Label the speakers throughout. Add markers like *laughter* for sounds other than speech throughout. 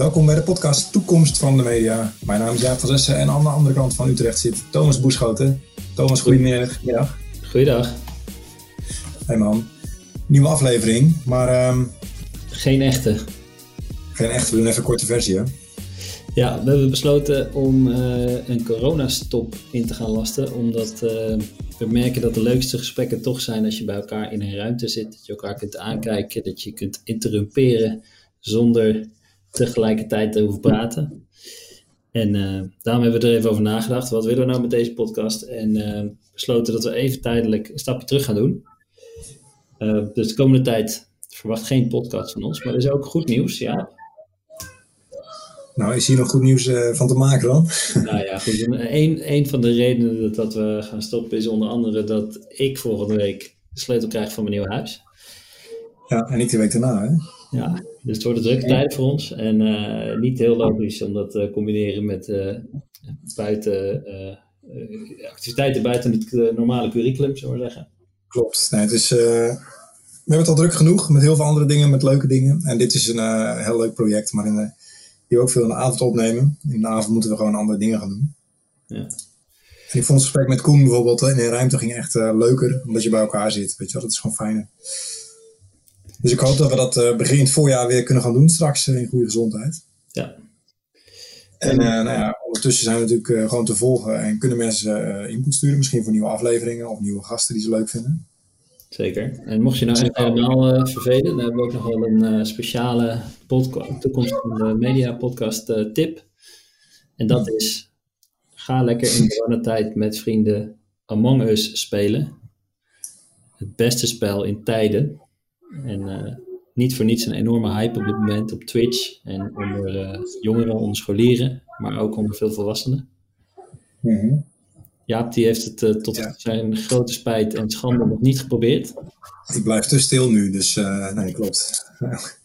Speaker 1: Welkom bij de podcast Toekomst van de Media. Mijn naam is Jaap van Zessen en aan de andere kant van Utrecht zit Thomas Boeschoten. Thomas, goedemiddag.
Speaker 2: Goeiedag.
Speaker 1: Hey man. Nieuwe aflevering, maar... Ehm,
Speaker 2: geen echte.
Speaker 1: Geen echte, we doen even een korte versie hè?
Speaker 2: Ja, we hebben besloten om uh, een coronastop in te gaan lasten, omdat uh, we merken dat de leukste gesprekken toch zijn als je bij elkaar in een ruimte zit, dat je elkaar kunt aankijken, dat je kunt interrumperen zonder tegelijkertijd te hoeven praten. En uh, daarom hebben we er even over nagedacht. Wat willen we nou met deze podcast? En uh, besloten dat we even tijdelijk een stapje terug gaan doen. Uh, dus de komende tijd verwacht geen podcast van ons. Maar er is ook goed nieuws, ja.
Speaker 1: Nou, is hier nog goed nieuws van te maken dan? *laughs*
Speaker 2: Nou ja, goed. Een, een van de redenen dat, dat we gaan stoppen is onder andere dat ik volgende week de sleutel krijg van mijn nieuwe huis.
Speaker 1: Ja, en ik de week daarna, hè?
Speaker 2: Ja, dus het wordt een drukke tijd voor ons. En uh, niet heel logisch om dat te uh, combineren met uh, buiten, activiteiten buiten het normale curriculum, zou ik zeggen.
Speaker 1: Klopt. Nee, het is, we hebben het al druk genoeg met heel veel andere dingen, met leuke dingen. En dit is een heel leuk project, maar in de, die we ook veel in de avond opnemen. In de avond moeten we gewoon andere dingen gaan doen. Ja. En ik vond het gesprek met Koen bijvoorbeeld in de ruimte ging echt leuker, omdat je bij elkaar zit. Weet je wel, dat is gewoon fijner. Dus ik hoop dat we dat uh, begin het voorjaar weer kunnen gaan doen straks uh, in goede gezondheid.
Speaker 2: Ja.
Speaker 1: En uh, nou ja, ondertussen zijn we natuurlijk gewoon te volgen en kunnen mensen input sturen, misschien voor nieuwe afleveringen of nieuwe gasten die ze leuk vinden.
Speaker 2: Zeker. En mocht je nou echt helemaal vervelen, dan hebben we ook nog wel een speciale podcast, toekomstige media podcast tip. En dat is, ga lekker in coronatijd met vrienden Among Us spelen. Het beste spel in tijden. En uh, niet voor niets een enorme hype op dit moment op Twitch. En onder uh, jongeren, onder scholieren, maar ook onder veel volwassenen.
Speaker 1: Mm -hmm.
Speaker 2: Jaap die heeft het uh, tot ja. zijn grote spijt en schande nog niet geprobeerd.
Speaker 1: Ik blijf te stil nu, dus nee, klopt. *laughs*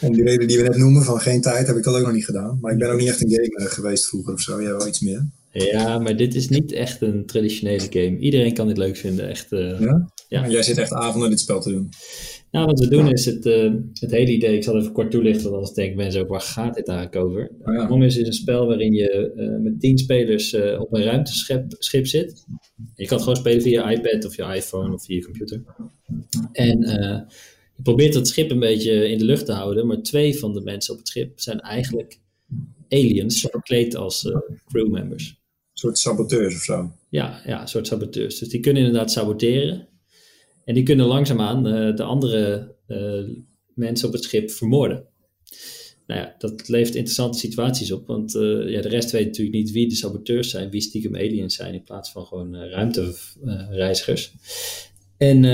Speaker 1: Om die reden die we net noemen van geen tijd heb ik dat ook nog niet gedaan. Maar ik ben ook niet echt een gamer geweest vroeger of zo. Jij wel iets meer.
Speaker 2: Ja, maar dit is niet echt een traditionele game. Iedereen kan dit leuk vinden. Echt,
Speaker 1: ja? Ja? Maar jij zit echt avonden dit spel te doen.
Speaker 2: Nou, wat we doen is het, uh, het hele idee, ik zal even kort toelichten, want anders denken mensen ook, waar gaat dit eigenlijk over?
Speaker 1: Oh ja.
Speaker 2: Is een spel waarin je uh, met tien spelers uh, op een ruimteschip schip zit. Je kan het gewoon spelen via je iPad of je iPhone of via je computer. En je probeert het schip een beetje in de lucht te houden, maar twee van de mensen op het schip zijn eigenlijk aliens, verkleed als crewmembers. Een
Speaker 1: soort saboteurs of zo?
Speaker 2: Ja, ja, een soort saboteurs. Dus die kunnen inderdaad saboteren. En die kunnen langzaamaan uh, de andere uh, mensen op het schip vermoorden. Nou ja, dat levert interessante situaties op, want uh, ja, de rest weet natuurlijk niet wie de saboteurs zijn, wie stiekem aliens zijn, in plaats van gewoon ruimtereizigers. en,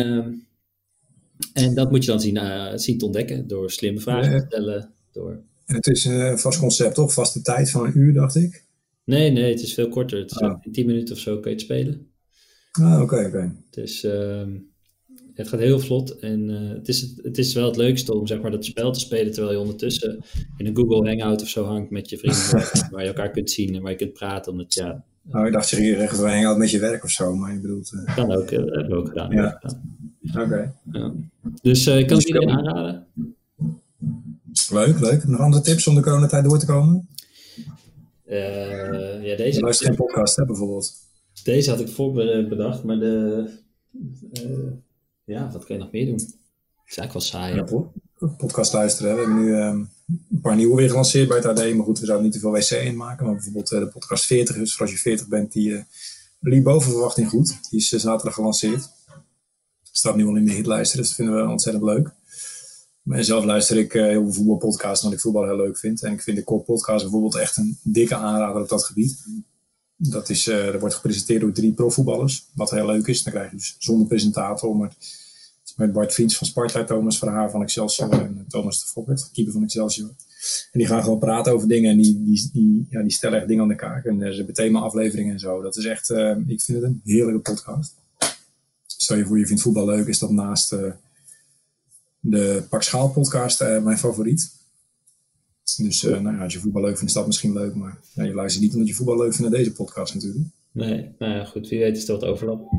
Speaker 2: en dat moet je dan zien, zien te ontdekken door slimme vragen te stellen. Door...
Speaker 1: En het is een vast concept, toch? Vaste tijd van een uur, dacht ik?
Speaker 2: Nee, nee, het is veel korter. Het is. In 10 minuten of zo kun je het spelen.
Speaker 1: Ah, oké, okay, oké. Okay.
Speaker 2: Dus het gaat heel vlot en uh, het, is, het is wel het leukste om zeg maar, dat spel te spelen terwijl je ondertussen in een Google Hangout of zo hangt met je vrienden *laughs* waar je elkaar kunt zien en waar je kunt praten. Omdat, ja,
Speaker 1: nou, ik dacht je hier echt een hangout met je werk of zo, maar je bedoelt... Uh...
Speaker 2: Kan ook, uh, hebben we ook gedaan.
Speaker 1: Ja. Oké. Okay.
Speaker 2: Ja. Dus ik kan het iedereen aanraden.
Speaker 1: Leuk, leuk. Nog andere tips om de coronatijd door te komen?
Speaker 2: ja, deze... Je
Speaker 1: luistert geen podcast, hè, bijvoorbeeld?
Speaker 2: Deze had ik voor bedacht, maar de ja, wat kun je nog meer doen? Het is eigenlijk wel saai.
Speaker 1: Ja, podcast luisteren. We hebben nu um, een paar nieuwe weer gelanceerd bij het AD. Maar goed, we zouden niet te veel wc in maken. Maar bijvoorbeeld uh, de podcast 40 is, voor als je 40 bent, die uh, liep boven verwachting goed. Die is uh, zaterdag gelanceerd. Staat nu al in de hitlijsten, dus dat vinden we ontzettend leuk. Maar zelf luister ik heel veel voetbalpodcasts, omdat ik voetbal heel leuk vind. En ik vind de Core Podcast bijvoorbeeld echt een dikke aanrader op dat gebied. Dat, is, uh, dat wordt gepresenteerd door drie profvoetballers. Wat heel leuk is. Dan krijg je dus zonder presentator. Maar met Bart Vriends van Sparta, Thomas Verhaar van Excelsior en Thomas de Fokkert, keeper van Excelsior. En die gaan gewoon praten over dingen en die, die, die, ja, die stellen echt dingen aan de kaak. En ze hebben thema-afleveringen en zo. Dat is echt, uh, ik vind het een heerlijke podcast. Stel je voor, je vindt voetbal leuk, is dat naast uh, de Pak Schaal podcast uh, mijn favoriet. Dus uh, nou ja, als je voetbal leuk vindt, is dat misschien leuk. Maar je luistert niet omdat je voetbal leuk vindt naar deze podcast natuurlijk.
Speaker 2: Nee, nou ja, goed. Wie weet is dat wat overlap.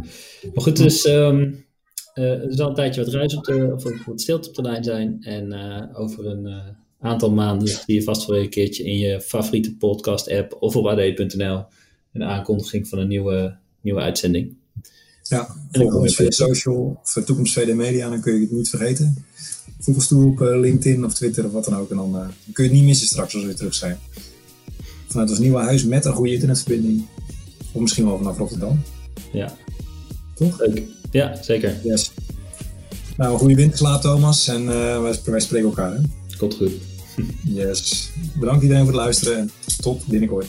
Speaker 2: Maar goed, dus er zal een tijdje wat ruis op de, of stilte op de lijn zijn. En uh, over een aantal maanden zie je vast wel een keertje in je favoriete podcast app of op ad.nl een aankondiging van een nieuwe, nieuwe uitzending.
Speaker 1: Ja, ons via social of toekomst VD Media, dan kun je het niet vergeten. Volg ons toe op LinkedIn of Twitter of wat dan ook. En dan, dan kun je het niet missen straks als we weer terug zijn. Vanuit ons nieuwe huis met een goede internetverbinding. Of misschien wel vanaf Rotterdam.
Speaker 2: Ja.
Speaker 1: Toch?
Speaker 2: Leuk. Ja, zeker.
Speaker 1: Yes. Nou, een goede winterslaap Thomas. En uh, wij, wij, spreken elkaar hè.
Speaker 2: Komt goed.
Speaker 1: yes. Bedankt iedereen voor het luisteren en tot binnenkort.